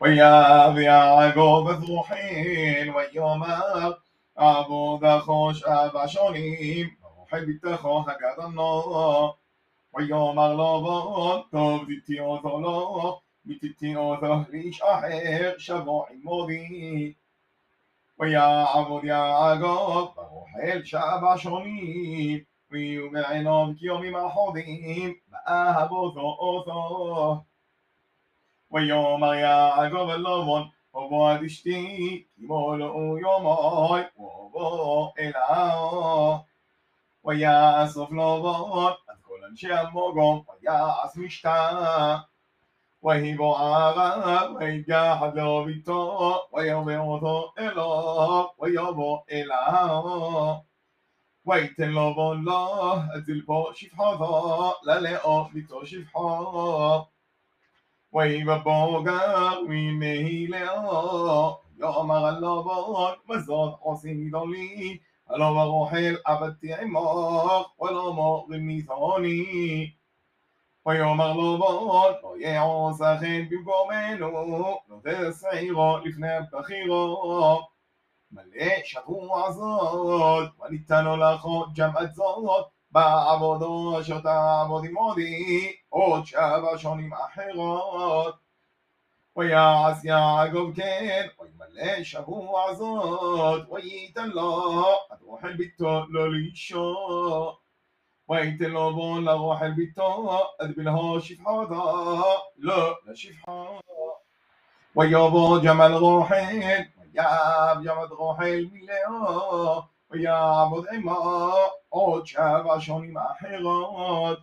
ويا ذي عقوب ذوحين ويوم أبو ذخوش أبا شونيم روحي بيتخو هكذا النور ويوم أغلوب طب ديتي أوثو لو ديتي أوثو ليش أحير شبو عمودي ويا عبود يا عقوب روحي لشابا شونيم ويوم عينوب كيومي ما حوضيم ما أهبوثو أوثو ויאמר יעקב אל לבון ובוא אל אשתי תמולאו יומוי ובוא אליהו ויאסוף לבון עד כל אנשי המוגום ויעש משתה ויבוא ערב ויגחת לו ביתו ויבא אותו אליו ויבוא אליו ويتن لوب الله أتلبو شفحة لا لأو بيتو شفحة ويب بوغا وين هيلو يوم غلوب مزود قصيد لي لو بروح الابد عمق ولو ما غميثوني ويوم غلوب لو يعوز اخين بيبومنو لو تسعيرو لفنا بخيرو מלא שבוע זאת, וניתנו לאחות ג'מעת זאת, בעבודו שתעבוד עמודי עוד שבע שונים אחרות ויעש יעקב כן וימלא שבוע זאת וייתן לו עד רוחל ביתו לא לאישו וייתן לו בון לרוחל ביתו עד בלהו שפחותו לא לשפחו ويابا جمل روحين وياب جمد روحين مليو ويعبد עמו. עוד שבע שונים אחרות.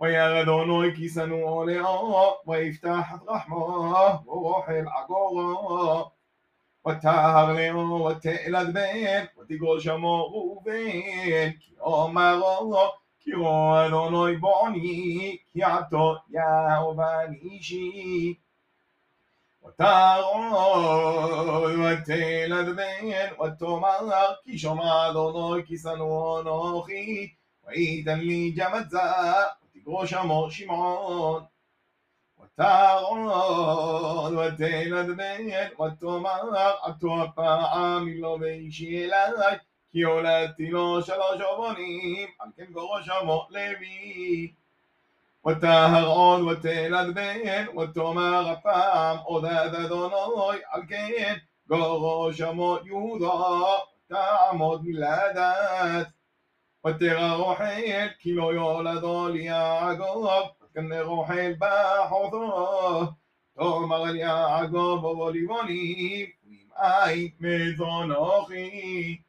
וירד אונוי כיסנו עולהו, ויפתח את רחמו, ורוחל עגורו. ותהר לאו, ותאלד בן, ותגרוש עמו ראובן, כי אומרו, כי רואה אדוני בעוני, כי עתו יהובן אישי. ותרעוד בן ותאמר כי שמע אדוני כי שנוא אנוכי ויתן לי ג'מצה ותגרוש אמור שמעון ותרעוד בן ותאמר עתו הפעם לא באישי אלי כי הולדתי לו שלוש עוונים על כן גרוש אמור לוי وتا هرعون وتا إلاد بين وتا مر أفام أودا ذادون الله ألكين غورو شمو يوضا تعمود ميلادات وتا روحيل كيلو يولد أوليا عقوب كن روحيل باحوثو تومر اليا عقوب وليوني أي ميزون أخي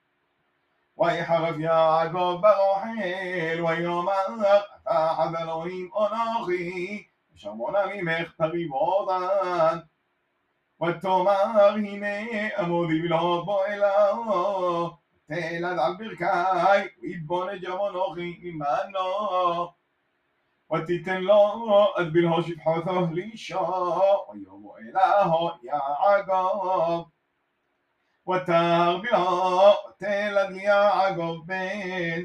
ويحرف يا عقوب بروحيل ويوم עד אלוהים אנוכי, שמונה ממך תריב עודן. ותאמר הנה עמודי מלהוד בו אלוהו, תלד על ברכי, ויבונד ימונוכי ממנו. ותיתן לו עד בלהו שפחותו לאישו, ויאמרו אלהו יעקב. ותר בלהו, תלד ליעקב בן.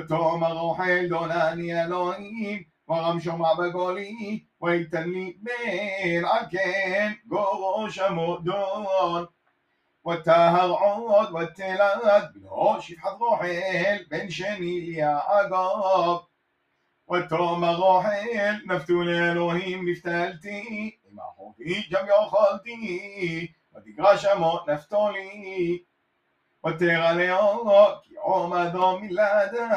تو مراحل دونني אלוהים ורם שומע בגולי ויתן לי בן על כן גורש המודון وتهر عود وتلاد بنو شفحة روحيل بن شني يا عقاب وتوما روحيل مفتون אלוהים נפתלתי עם אחותי גם יכולתי ותגרש אמות נפתולי وتغلي الله كي عمى دام لادا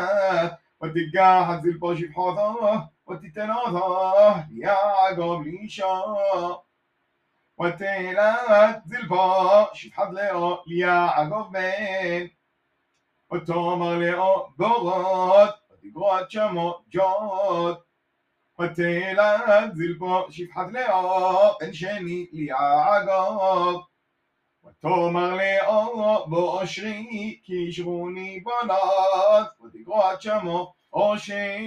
وتقع حز الباشي بحوضه وتتنوضه يا عقاب ليشا وتيلات زلفا شف حد ليو ليا عقاب بين وتومر ليو بغوت وتقوات شمو جوت وتيلات زلفا شف حد ليو انشيني ليا عقاب ותאמר לאורו לא בו אושרי כי ישרוני בנות ותגרות שמו אושר